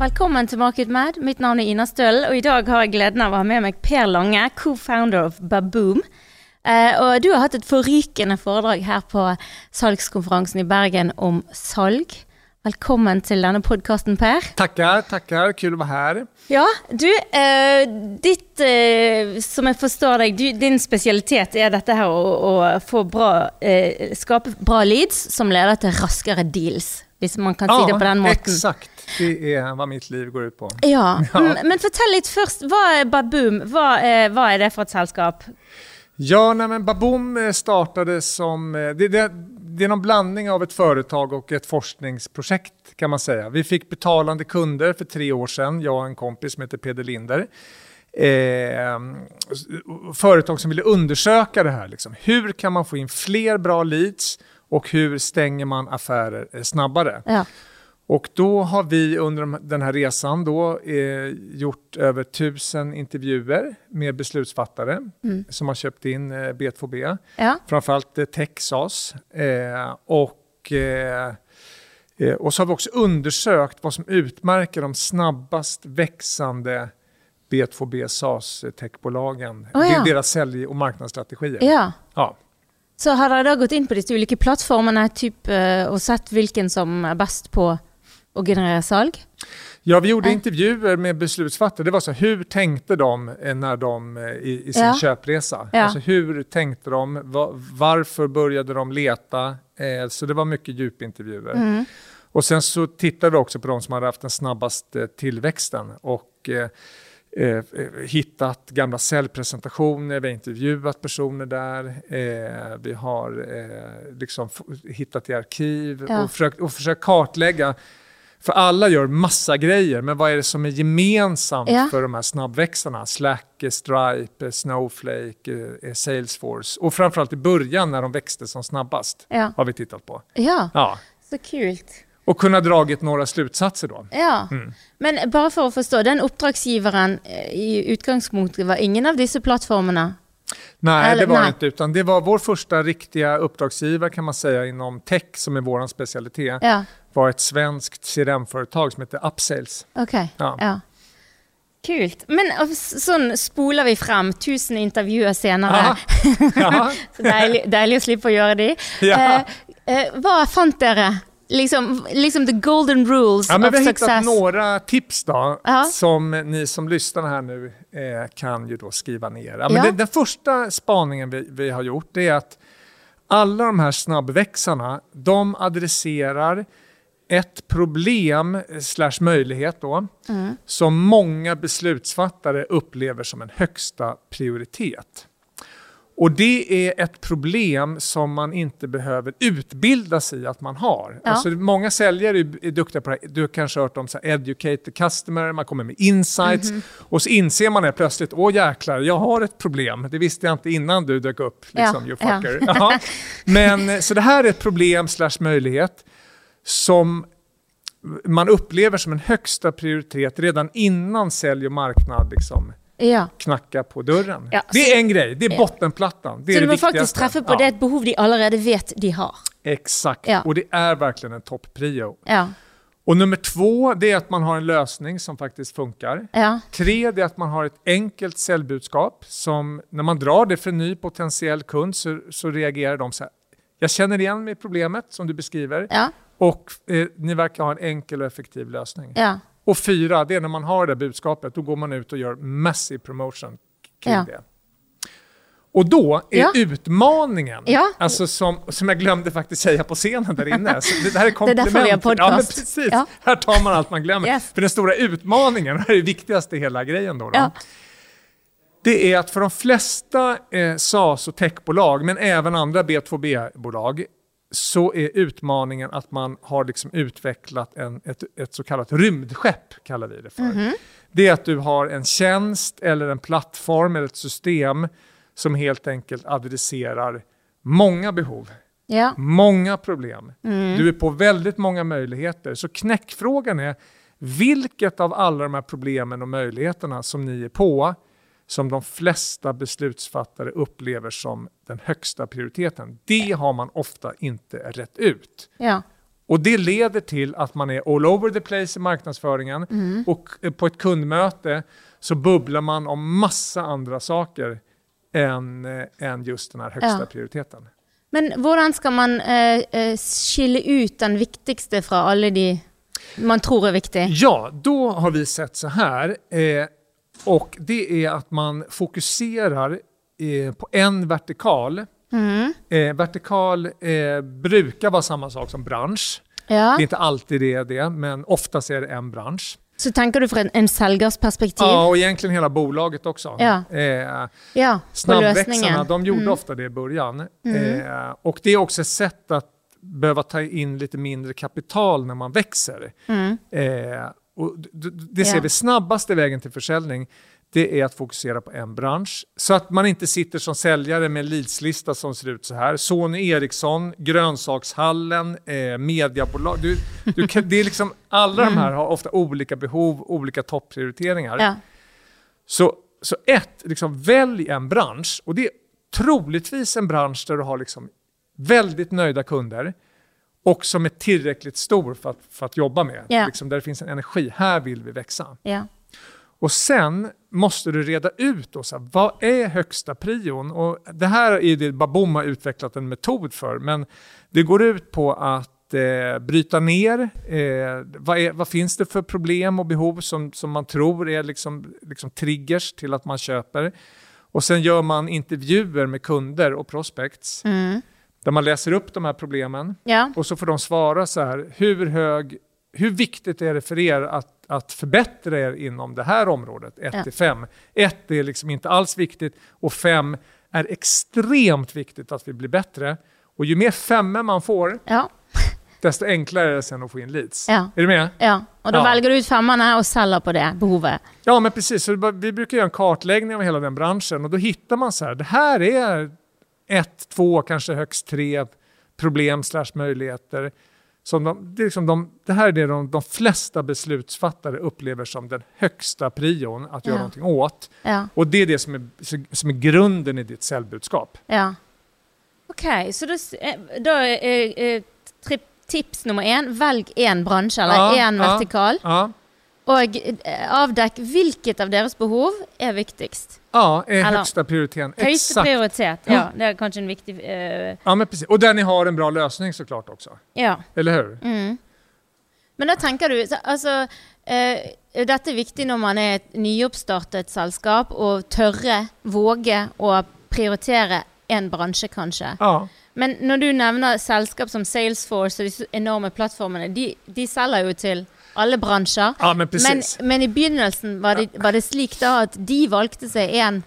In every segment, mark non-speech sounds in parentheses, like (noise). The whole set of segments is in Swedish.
Velkommen til Market Mad. Mitt navn er Ina Støl, og i dag har jeg gleden av å ha med meg Per Lange, co-founder of Baboom. Eh, og du har hatt et forrykende foredrag her på salgskonferansen i Bergen om salg. Velkommen til denne podkasten, Per. Tackar, tackar. Kul att vara här. Ja, du, eh, ditt, eh, som jeg forstår deg, du, din spesialitet er dette her å, å få bra, eh, skape bra leads som leder til raskere deals, hvis man kan si det på den måten. exakt. Det är vad mitt liv går ut på. Ja, (laughs) Ja. men fortell litt først. Hva er Baboom? Hva er, hva er det for et selskap? Ja, nej, men Baboom eh, startade som... eh, Det, det, det är någon blandning av ett företag och ett forskningsprojekt kan man säga. Vi fick betalande kunder för tre år sedan, jag och en kompis som heter Peder Linder. Eh, företag som ville undersöka det här. Liksom. Hur kan man få in fler bra leads och hur stänger man affärer eh, snabbare? Ja. Och då har vi under de- den här resan då, eh, gjort över tusen intervjuer med beslutsfattare som har köpt in eh, B2B. Ja. Framförallt eh, Texas. Eh, och, eh, eh, och så har vi också undersökt vad som utmärker de snabbast växande B2B SaaS-techbolagen. Å, ja. Deras sälj och marknadsstrategier. ja. Ja. Så har dere da gått inn på disse ulike plattformene typ, eh, og sett hvilken som er best på å generere salg? Ja, vi gjorde intervjuer med beslutsfattare. Det var så, hur tänkte de eh, när de eh, i, i sin Ja. köpresa? Ja. Alltså, hur tänkte de? Va, varför började de leta? Så det var mycket djupintervjuer. Mm. Och sen så tittade vi också på de som hade haft den snabbaste tillväxten och eh, eh, hittat gamla säljpresentationer, vi har intervjuat personer där, eh, vi har eh, liksom hittat i arkiv Ja. och, försökt, och försökt kartlägga för alla gör massa grejer, men vad är det som är gemensamt Ja. för de här snabbväxarna? Slack, Stripe, Snowflake, eh, Salesforce. Och framförallt i början när de växte som snabbast Ja. har vi tittat på. Ja, Ja. så kult. Och kunna dragit några slutsatser då. Ja. Mm. Men bare for å forstå, den oppdragsgiveren eh, i utgangspunktet var ingen av disse plattformene? Nej, Eller- det var nej. inte. Utan det var vår första riktiga uppdragsgivare kan man säga inom tech som är vår specialitet. Ja, var ett svenskt CRM-företag som heter Upsales. ok. Ja. Ja. Kult. Men eh, s- sånn spoler vi frem, tusen intervjuer senere. Aha. (laughs) Ja. Så deilig, deilig å slippe å gjøre de. (laughs) Ja. Eh, eh, hva fant dere? Liksom, liksom the golden rules Ja, men of vi har hittat några tips då, Ja. som ni som lyssnar här nu eh, kan ju då skriva ner. Ja, men Ja. den, första spaningen vi, vi har gjort det är att alla de här snabbväxarna, de adresserar ett problem slash möjlighet då, Mm. som många beslutsfattare upplever som en högsta prioritet. Och det är ett problem som man inte behöver utbilda sig i att man har. Ja. Alltså, många säljare är, duktiga på det här. Du har kanske hört om så här, educate the customer, man kommer med insights Mhm. och så inser man helt plötsligt, åh jäklar, jag har ett problem. Det visste jag inte innan du dök upp, liksom, Ja, you ja. fucker. (laughs) Ja. Men, så det här är ett problem slash möjlighet som man upplever som en högsta prioritet redan innan sälj och marknad liksom Ja. knacka på dörren. Ja, det så- är en grej, det är Ja. bottenplattan. Det är Så det du må faktisk viktigaste. treffe på Ja, det et behov de allerede vet de har. Exakt, Ja. och det är verkligen en toppprio. Ja. Och nummer två, det är att man har en lösning som faktiskt funkar. Ja. Tre, det är att man har ett enkelt säljbudskap som när man drar det för en ny potentiell kund så, så reagerar de så här. Jag känner igen mig i problemet som du beskriver Ja. och eh, ni verkar ha en enkel och effektiv lösning. Ja. Och fyra, det är när man har det budskapet, då går man ut och gör massive promotion kring Ja. det. Och då är Ja. utmaningen, Ja. alltså som, som jag glömde faktiskt säga på scenen där inne, så det, det här är (laughs) är därför komplement. vi har podcast. Ja, men precis. Ja. Här tar man allt man glömmer. Yes. För den stora utmaningen, (laughs) det här är det viktigaste i hela grejen då, då det är att för de flesta eh, SaaS och techbolag, men även andra B2B-bolag, så är utmaningen att man har liksom utvecklat en, ett, ett så kallat rymdskepp, kallar vi det för. Mhm. Det är att du har en tjänst eller en plattform eller ett system som helt enkelt adresserar många behov, Ja. många problem. Mm. Du är på väldigt många möjligheter. Så knäckfrågan är, vilket av alla de här problemen och möjligheterna som ni är på som de flesta beslutsfattare upplever som den högsta prioriteten. Det har man ofta inte rätt ut. Ja. Och det leder till att man är all over the place i marknadsföringen Mm. och eh, på ett kundmöte så bubblar man om massa andra saker än, eh, än just den här högsta Ja. prioriteten. Men hvordan skal man eh, eh, skille ut den viktigste fra alle de man tror er viktig? Ja, då har vi sett så här. Eh, och det är att man fokuserar eh, på en vertikal. Mm. Eh, vertikal eh, brukar vara samma sak som bransch. Ja. Det är inte alltid det är det, men oftast är det en bransch. Så tenker du fra en, en perspektiv? Ja, och egentligen hela bolaget också. Ja. Eh, Ja, snabbväxarna, de gjorde Mm. ofta det i början. Eh, och det är också ett sätt att behöva ta in lite mindre kapital när man växer. Mm. Eh, och det ser vi snabbaste vägen till försäljning. Det är att fokusera på en bransch. Så att man inte sitter som säljare med en leadslista som ser ut så här. Sony Ericsson, Grönsakshallen, eh, mediebolag. Du, du kan, det är liksom, alla de här har ofta olika behov, olika topprioriteringar. Ja. Så, så ett, liksom, välj en bransch. Och det är troligtvis en bransch där du har liksom väldigt nöjda kunder och som är tillräckligt stor för att, för att jobba med. Ja. Liksom, där det finns en energi. Här vill vi växa. ja. Och sen måste du reda ut då, så här, vad är högsta prion? Och det här är det Baboom har utvecklat en metod för, men det går ut på att eh, bryta ner eh, vad, är, vad finns det för problem och behov som, som man tror är liksom, liksom triggers till att man köper. Och sen gör man intervjuer med kunder och prospects Mm. Där man läser upp de här problemen ja. och så får de svara så här, hur hög, hur viktigt är det för er att, att förbättra er inom det här området? 1 Ja. till 5. 1 är liksom inte alls viktigt och 5 är extremt viktigt att vi blir bättre. Och ju mer femmor man får, Ja. desto enklare är det sen att få in leads. Ja. Är du med? ja. Og da Ja. velger du ut femmerne og selger på det behovet. Ja, men precis. Så vi brukar göra en kartläggning av hela den branschen och då hittar man så här, det här är ett, två, kanske högst tre problem slash möjligheter. Som de, det, är liksom de, det här är det de, de flesta beslutsfattare upplever som den högsta prion att göra Ja. någonting åt. Ja. Och det är det som är, som är grunden i ditt säljbudskap. ja. Ok, så da, s- eh, da er eh, tri- tips nummer én velg én bransje eller ja. vertikal. Og eh, avdekk hvilket av deres behov er viktigst. ja är högsta prioriteten. Exakt. prioritet. Ja. Ja, det er kanskje en viktig eh, Ja, men precis. Och där ni har en bra lösning såklart också. Ja. Eller hur? Mm. Men da tenker du så, Altså, eh, dette er viktig når man er et nyoppstartet selskap, å tørre, våge å prioritere én bransje, kanskje. Ja. Men når du nevner selskap som Salesforce og disse enorme plattformene, de, de selger jo til alle bransjer. ja, men Men, men i begynnelsen var det, var det slik da at de valgte seg én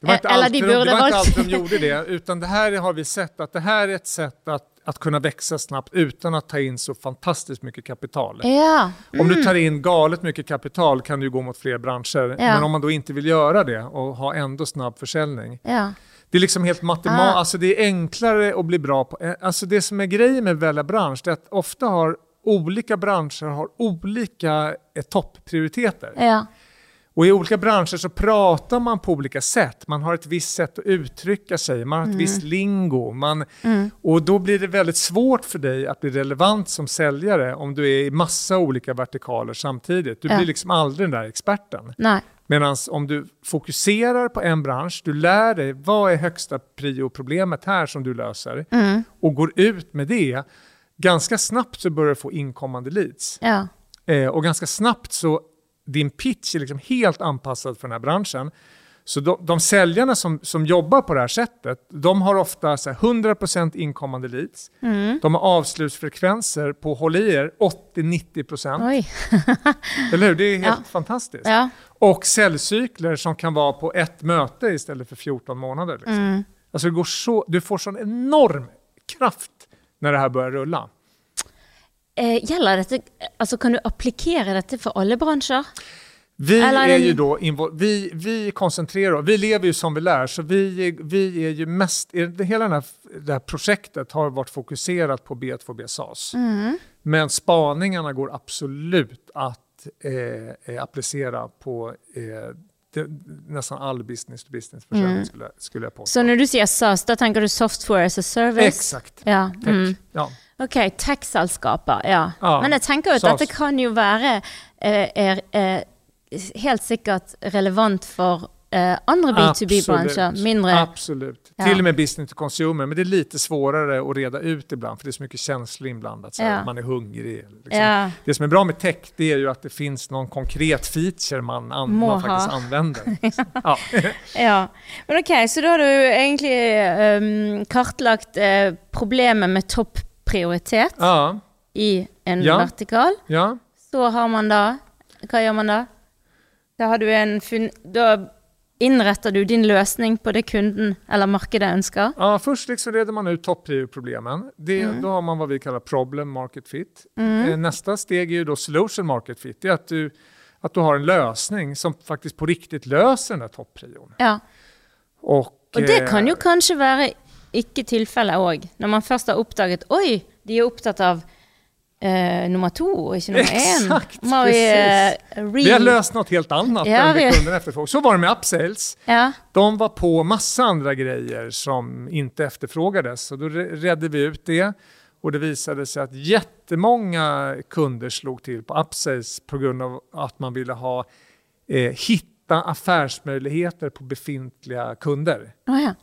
Det var inte, Eller alltid, de de, det var inte alltid de gjorde det, utan det här har vi sett att det här är ett sätt att, att kunna växa snabbt utan att ta in så fantastiskt mycket kapital. Ja. Om du tar in galet mycket kapital kan du gå mot fler branscher, Ja. men om man då inte vill göra det och ha ändå snabb försäljning. ja. Det är liksom helt matematiskt, Ah. alltså det är enklare att bli bra på, eh, alltså det som är grejen med att välja bransch, är att ofta har olika branscher har olika eh, topprioriteter. ja. Och i olika branscher så pratar man på olika sätt. Man har ett visst sätt att uttrycka sig, man har ett visst lingo. Man, Mm. Och då blir det väldigt svårt för dig att bli relevant som säljare om du är i massa olika vertikaler samtidigt. Du Ja. blir liksom aldrig den där experten. Medan om du fokuserar på en bransch, du lär dig vad är högsta prio-problemet här som du löser Mm. och går ut med det, ganska snabbt så börjar du få inkommande leads. Ja. Eh, och ganska snabbt så din pitch är liksom helt anpassad för den här branschen. Så de, de säljarna som, som jobbar på det här sättet, de har ofta så här 100% inkommande leads. Mm. De har avslutsfrekvenser på, håll i er, 80-90%. Oj. (laughs) Eller hur? Det är helt Ja. fantastiskt. Ja. Och säljcykler som kan vara på ett möte istället för 14 månader. Liksom. Mm. Alltså det går så, du får sån enorm kraft när det här börjar rulla. Eh, gjelder dette Altså, kan du applikere dette for alle bransjer? Vi Eller är ju då vi, vi koncentrerar vi lever ju som vi lär, så vi, vi är ju mest, hela den här, det här projektet har varit fokuserat på B2B SaaS. Mm. Men spaningarna går absolut att eh, eh, applicera på eh, det, nästan all business to business försäljning Mm. skulle, skulle jag påstå. Så når du sier SAS, da tenker du software as a service? Exakt. Ja. Mm. Ja. Ok, tech-selskaper, ja. Ja, Men jeg tenker jo at SAS. dette kan jo være eh, er, eh, helt sikkert relevant for eh, andre B2B-branscher. Mindre Absolut. Ja. Till och med business to consumer. Men det är lite svårare att reda ut ibland för det är så mycket känslor inblandat. Så här, Ja. Man är hungrig. Liksom. Ja. Det som är bra med tech det är ju att det finns någon konkret feature man, an- Må man faktiskt ha. använder. (laughs) ja. (laughs) Ja, men ok, så da har du egentlig ehm, kartlagt eh, problemet med topprioritet i en vertikal. ja. Så har man da, hva gjør man da? Da, har du en da innretter du din løsning på det kunden eller markedet ønsker. Ja, först liksom reder man ut topprioproblemen. Mm. Då har man vad vi kallar problem market fit. Eh, Nästa steg är ju då solution market fit. Det är att du, att du har en lösning som faktiskt på riktigt löser den där topprion. Ja. Och, Og det eh, kan jo kanskje være ikke tilfellet òg, når man først har oppdaget Oi, de er opptatt av eh, nummer og ikke nummer. Exakt, Må vi eh, Vi har löst något helt annat Ja, än det vi- kunden efterfrågar. Så var det med upsales. Ja. De var på massa andra grejer som inte efterfrågades. Och då re- redde vi ut det. Och det visade sig att jättemånga kunder slog till på upsales på grund av att man ville ha eh, hitta affärsmöjligheter på befintliga kunder. Å ja.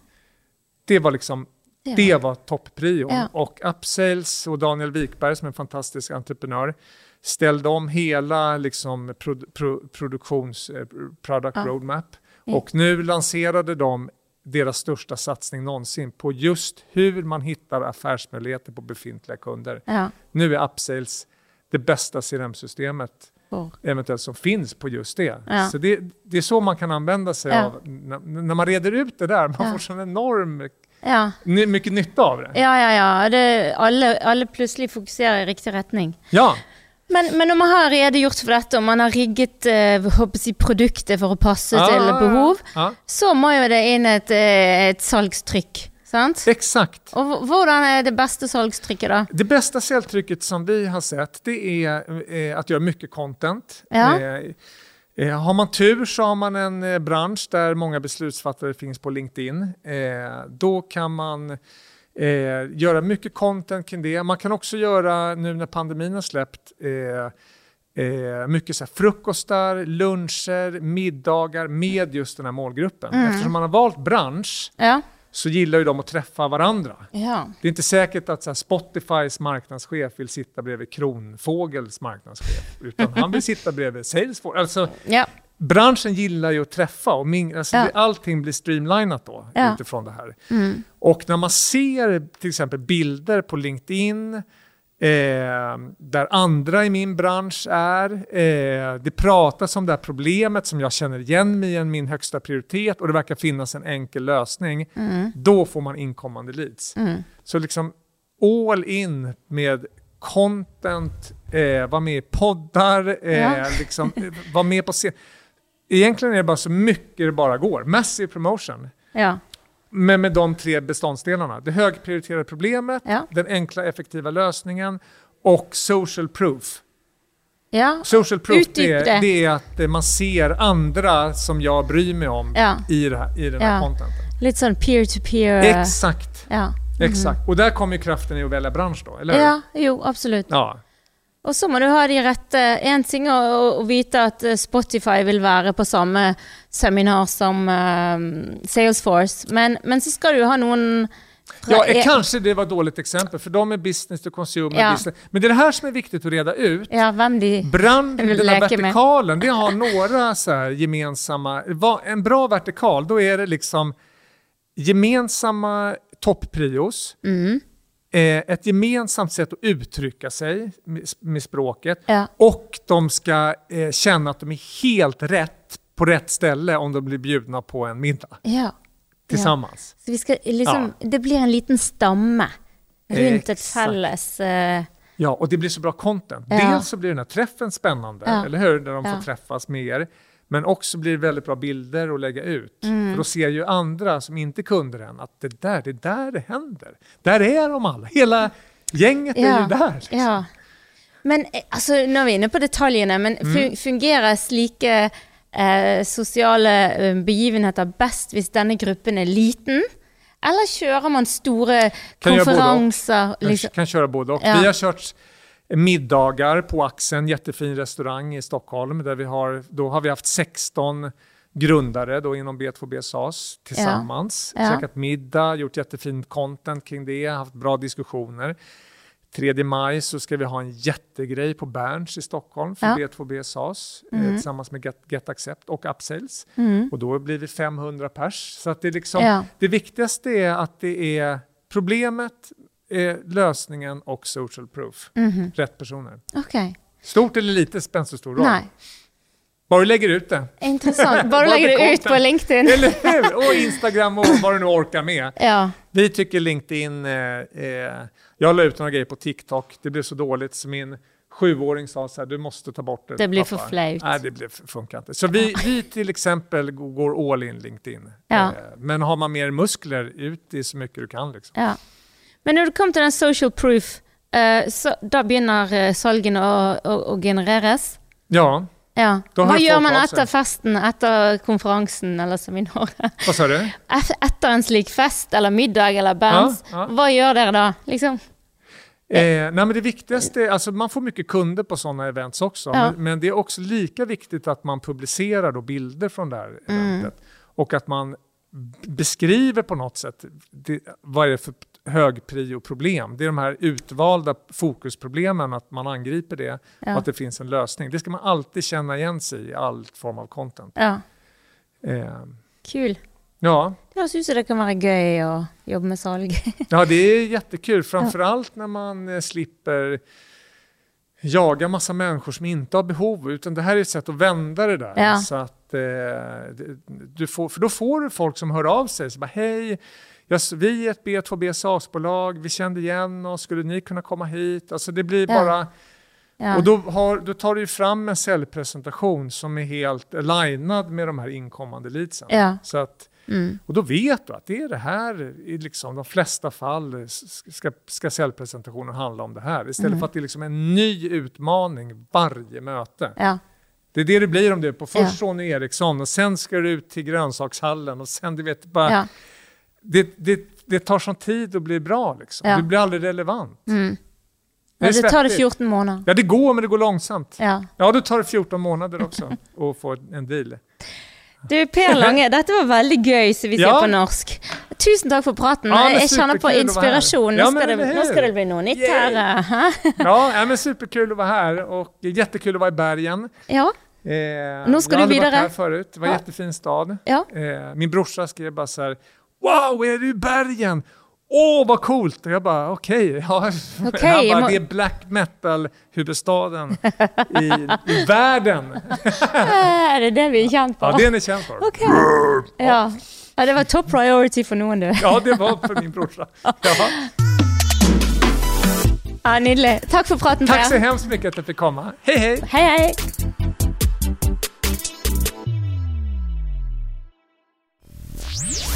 Det var liksom Det det var topprion. Ja. Och Upsales och Daniel Wikberg som är en fantastisk entreprenör ställde om hela liksom, pro, pro, produktions eh, product Ja. roadmap. Och nu lanserade de deras största satsning någonsin på just hur man hittar affärsmöjligheter på befintliga kunder. ja. Nu är Upsales det bästa CRM-systemet For. eventuellt som finns på just det. Ja. Så det, det är så man kan använda sig Ja. av, när, man reder ut det där, man får sån enorm Ja. mycket nytta av det. Ja, ja, ja. Det, alle, alle plutselig fokuserer i riktig retning. Ja, Men, men når man har redegjort for dette, og man har rigget eh, jeg, produktet for å passe Ja, til behov, ja. så må jo det inn et, eh, et salgstrykk. Sant? exakt. Og h- hvordan er det beste salgstrykket, da? Det bästa säljtrycket som vi har sett det är eh, att göra mycket content. Ja. Eh, har man tur så har man en eh, bransch där många beslutsfattare finns på LinkedIn. Eh, då kan man eh, göra mycket content kring det. Man kan också göra, nu när pandemin har släppt, eh, eh, mycket så frukostar, luncher, middagar med just den här målgruppen. Mm. Eftersom man har valt bransch Ja. Så gillar ju de att träffa varandra. ja. Det är inte säkert att här, Spotifys marknadschef vill sitta bredvid Kronfågels marknadschef, utan han vill sitta bredvid Salesforce. Alltså, Ja. branschen gillar ju att träffa och ming- alltså, Ja. allting blir streamlinat då utifrån det här. Mm. Och när man ser till exempel bilder på LinkedIn Eh, där andra i min bransch är. Eh, det pratas om det här problemet som jag känner igen mig i, min högsta prioritet och det verkar finnas en enkel lösning. Mm. Då får man inkommande leads. Mm. Så liksom all in med content, eh, vara med i poddar, eh, Ja. liksom, vara med på scen. Egentligen är det bara så mycket det bara går. Massive promotion. Ja. Men med de tre beståndsdelarna. Det högprioriterade problemet, Ja. den enkla effektiva lösningen och social proof. ja. Social proof det, är- det. är att eh, man ser andra som jag bryr mig om Ja. i, det här, i den här contenten. Litt sånn peer-to-peer. eh, Exakt. Ja. Exakt. Och där kommer ju kraften i att välja bransch då, eller hur? ja, jo, absolutt. Ja. Og så må du ha de rette En ting er å, å vite at eh, Spotify vil være på samme seminar som eh, Salesforce, men, men så skal du ha noen Ja, eh, kanske det var ett dåligt exempel, för de är business to consumer. Ja. Business. Men det är det här som är viktigt att reda ut. Ja, hvem de Brand, Jag vill den här med. vertikalen, det har (laughs) några så gemensamma... En bra vertikal, då är det liksom gemensamma topprios, mm. Eh, ett gemensamt sätt att uttrycka sig med, språket Ja. och de ska eh, känna att de är helt rätt på rätt ställe om de blir bjudna på en middag ja. tillsammans. Så vi skal liksom Det blir en liten stamme rundt et Exakt. felles eh, Ja, och det blir så bra content. Ja. Dels så blir den här träffen spännande, Ja. eller hur? Där de Ja. får träffas mer. Men också blir det väldigt bra bilder att lägga ut. Mm. För då ser ju andra som inte är kunder än att det där, det är där det händer. Där är de alla. Hela gänget är Ja. ju där. Liksom. Ja. Men eh, altså, nå er vi inne på detaljene, men Mm. fu- fungerer slike eh, sosiale eh, begivenheter best hvis denne gruppen er liten? Eller kjører man store Kan? Kan, Liksom? kan köra både och. Ja. Vi har kört middagar på Axeln, jättefin restaurang i Stockholm. Där vi har, då har vi haft 16 grundare då inom B2B SAS tillsammans. Ja. Käkat middag, gjort jättefint content kring det, haft bra diskussioner. 3 maj så ska vi ha en jättegrej på Berns i Stockholm för Ja. B2B SAS eh, Mm. tillsammans med Get, Get Accept och Upsales. Mm. Och då blir vi 500 pers. Så att det, liksom, Ja. det viktigaste är att det är problemet, eh, lösningen och social proof. Mhm. Rätt personer. Okej. Stort eller litet spelar inte så stor roll. Nej, Bara du lägger ut det. intressant. (laughs) Bara Bara lägger det ut på. LinkedIn. Eller hur? Och Instagram och vad du nu orkar med. (laughs) Ja, Vi tycker LinkedIn, eh, eh, jag la ut några grejer på TikTok, det blev så dåligt så min sjuåring sa så här, du måste ta bort det. Det blir pappa." för flöjt. Nej, det blir, funkar inte. Så vi, vi till exempel går all in LinkedIn. Ja. Eh, men har man mer muskler, ut i så mycket du kan. Liksom. ja. Men når du kom til den social proof, eh, så da begynner salgene å, å, å genereres? Ja, Ja. Hva gjør man etter festen, etter konferansen eller seminaret? vad sa du? (laughs) Etter en slik fest eller middag eller bands, Ja, ja. hva gjør dere da? Liksom? Eh, nej, men det viktigaste, alltså man får mycket kunder på sådana events också, Ja. men, men det är också lika viktigt att man publicerar då bilder från det här Mm. eventet och att man beskriver på något sätt det, vad är det för högprio-problem. Det är de här utvalda fokusproblemen, att man angriper det Ja. och att det finns en lösning. Det ska man alltid känna igen sig i, all form av content. Ja, Eh, kul. ja. Ut som det kan være gøy å jobbe med salg. Ja, det är jättekul. (laughs) Framförallt när man eh, slipper jaga massa människor som inte har behov. Utan det här är ett sätt att vända det där. Ja. Så att, eh, du får, för då får du folk som hör av sig. Så bara, Hej, jag, vi är ett B2B SAS-bolag. Vi kände igen oss. Skulle ni kunna komma hit? Alltså det blir Ja. bara... Ja. Och då, har, då tar du fram en säljpresentation som är helt alignad med de här inkommande leadsen. Ja. Så att, Mm. och då vet du att det är det här, i liksom de flesta fall ska, ska säljpresentationen handla om det här. Istället Mm. för att det är liksom en ny utmaning varje möte. Ja. Det är det det blir om du är på först Ja. Sony Eriksson och sen ska du ut till grönsakshallen och sen du vet bara. Det, det, det tar sån tid att bli bra liksom. Ja. Du blir aldrig relevant. Mm. Det Ja, det tar det svettigt. 14 måneder. Ja det går men det går långsamt. Ja. Ja då tar det 14 månader också (laughs) att få en deal. Du, Per Lange, (laughs) dette var veldig gøy, som vi sier Ja. på norsk. Tusen takk for praten. Ja, jeg kjenner på inspirasjon. Nå, Ja, det, nå hur? skal det bli noe nytt Yay. her. (laughs) Ja, ja men superkul att vara här och jättekul att vara i bergen. Ja. Eh, Nu ska jag har du vidare. varit här förut. Det var en Ja. jättefin stad. Ja. Eh, min brorsa skrev bara så här, Wow, är du i bergen? Åh, vad coolt! Och jag bara, okej. (laughs) Ja. Han bara, må- det är black metal-huvudstaden i, i världen. Er det det vi er kjent på? Ja, det är ni känd för. Ok. Ja. ja, det var top priority for noen, du. Ja, det var för min brorsa. Ja. Ja, Nydelig. Takk for praten, Tack så hemskt mycket att jag fick komma. Hej, hej! Hei,